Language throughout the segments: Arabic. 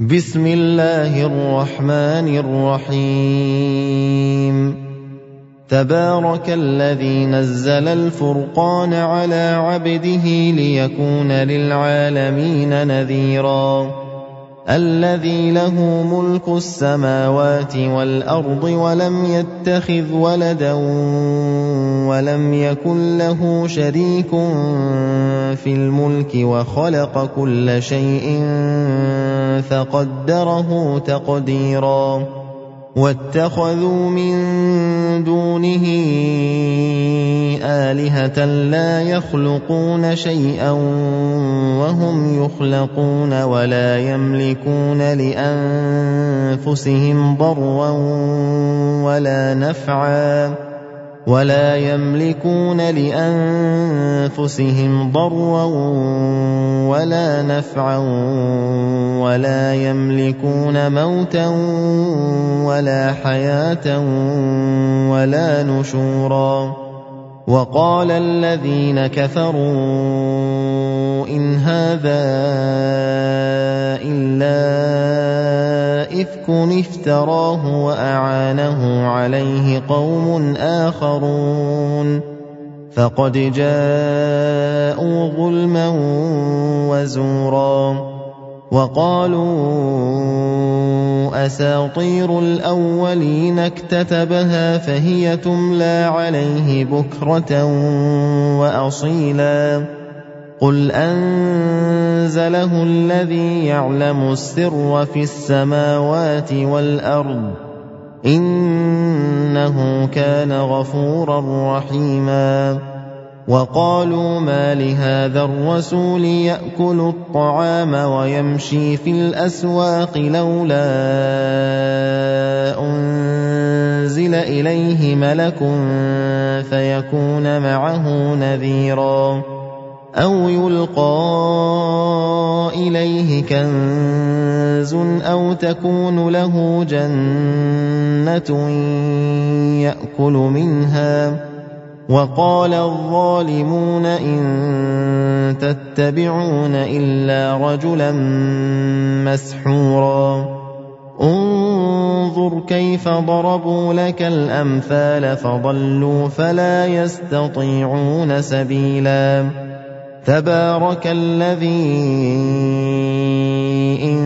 بسم الله الرحمن الرحيم. تبارك الذي نزل الفرقان على عبده ليكون للعالمين نذيراً. الذي له ملك السماوات والأرض ولم يتخذ ولدا ولم يكن له شريك في الملك وخلق كل شيء فقدره تقديرا. واتخذوا من دونه آلهة لا يخلقون شيئا وهم يخلقون ولا يملكون لأنفسهم ضرا ولا نفعا. ولا يملكون لأنفسهم ضرا ولا نفعا ولا يملكون موتا ولا حياة ولا نشورا وقال الذين كفروا ان هذا الا افك افتراه واعانه عليه قوم اخرون فقد جاءوا ظلما وزورا وقالوا اساطير الاولين اكتتبها فهي تملى عليه بكره واصيلا قل انزله الذي يعلم السر في السماوات والارض انه كان غفورا رحيما وقالوا ما لهذا الرسول ياكل الطعام ويمشي في الاسواق لولا انزل اليه ملك فيكون معه نذيرا أو يلقى إليه كنز أو تكون له جنة يأكل منها. وقال الظالمون إن تتبعون إلا رجلا مسحورا. انظر كيف ضربوا لك الأمثال فضلوا فلا يستطيعون سبيلا. تبارك الذي إن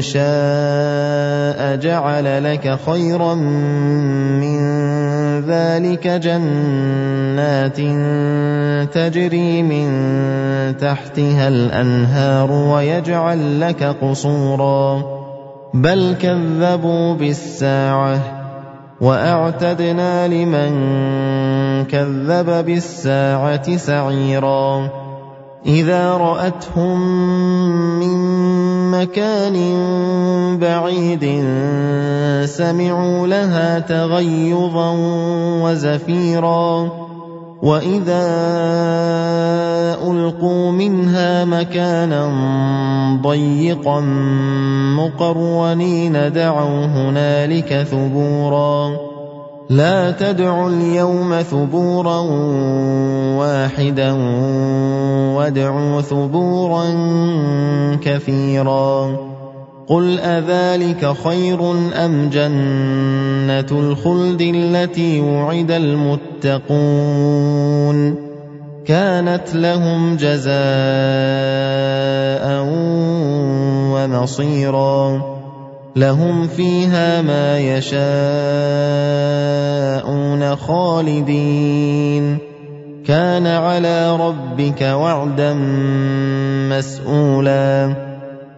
شاء جعل لك خيرا من ذلك جنات تجري من تحتها الأنهار ويجعل لك قصورا. بل كذبوا بالساعة وأعتدنا لمن كذب بالساعة سعيرا. إذا رأتهم من مكان بعيد سمعوا لها تغيظا وزفيرا. واذا القوا منها مكانا ضيقا مقرونين دعوا هنالك ثبورا. لا تدعوا اليوم ثبورا واحدا وادعوا ثبورا كثيرا. قل اذلك خير ام جنه الخلد التي وعد المتقون كانت لهم جزاء ومصيرا لهم فيها ما يشاءون خالدين كان على ربك وعدا مسئولا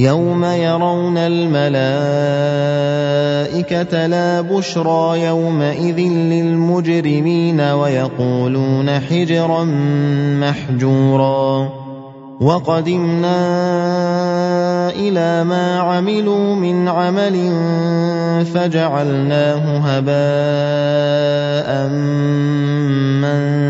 يوم يرون الملائكه لا بشرى يومئذ للمجرمين ويقولون حجرا محجورا وقدمنا إلى ما عملوا من عمل فجعلناه هباء منثورا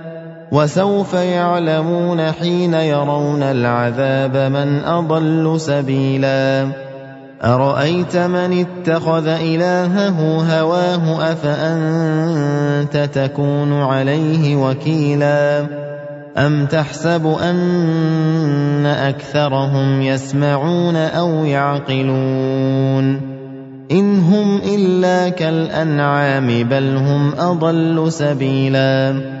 وسوف يعلمون حين يرون العذاب من أضل سبيلا. أرأيت من اتخذ إلهه هواه أفأنت تكون عليه وكيلا؟ أم تحسب أن أكثرهم يسمعون أو يعقلون؟ إن هم إلا كالأنعام بل هم أضل سبيلا.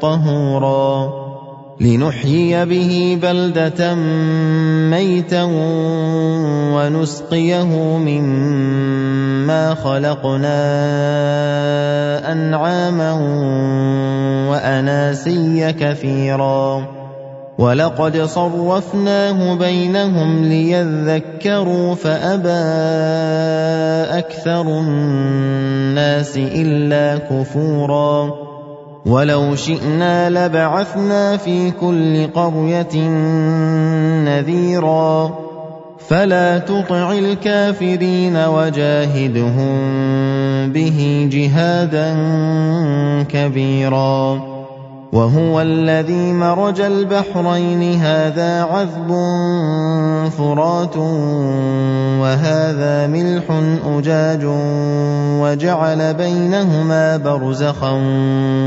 طهورا. لنحيي به بلدة ميتا ونسقيه مما خلقنا أنعاما وأناسيا كثيرا. ولقد صرفناه بينهم ليذكروا فأبى أكثر الناس إلا كفورا. ولو شئنا لبعثنا في كل قريه نذيرا فلا تطع الكافرين وجاهدهم به جهادا كبيرا وهو الذي مرج البحرين. هذا عذب فرات وهذا ملح أجاج وجعل بينهما برزخا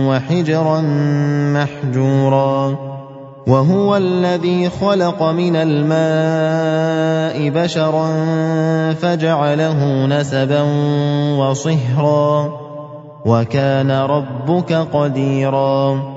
وحجرا محجورا. وهو الذي خلق من الماء بشرا فجعله نسبا وصهرا. وكان ربك قديرا.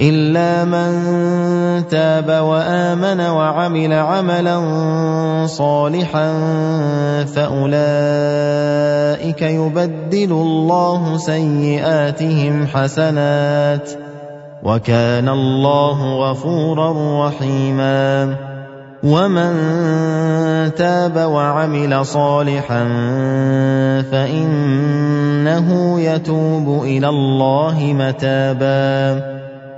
إلا من تاب وآمن وعمل عملا صالحا فأولئك يبدل الله سيئاتهم حسنات وكان الله غفورا رحيما ومن تاب وعمل صالحا فإنه يتوب إلى الله متابا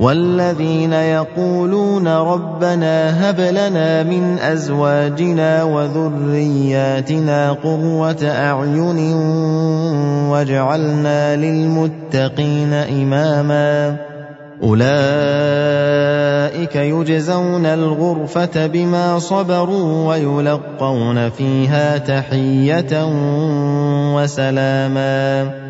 والذين يقولون ربنا هب لنا من أزواجنا وذرياتنا قرة أعين واجعلنا للمتقين إماما. أولئك يجزون الغرفة بما صبروا ويلقون فيها تحية وسلاما.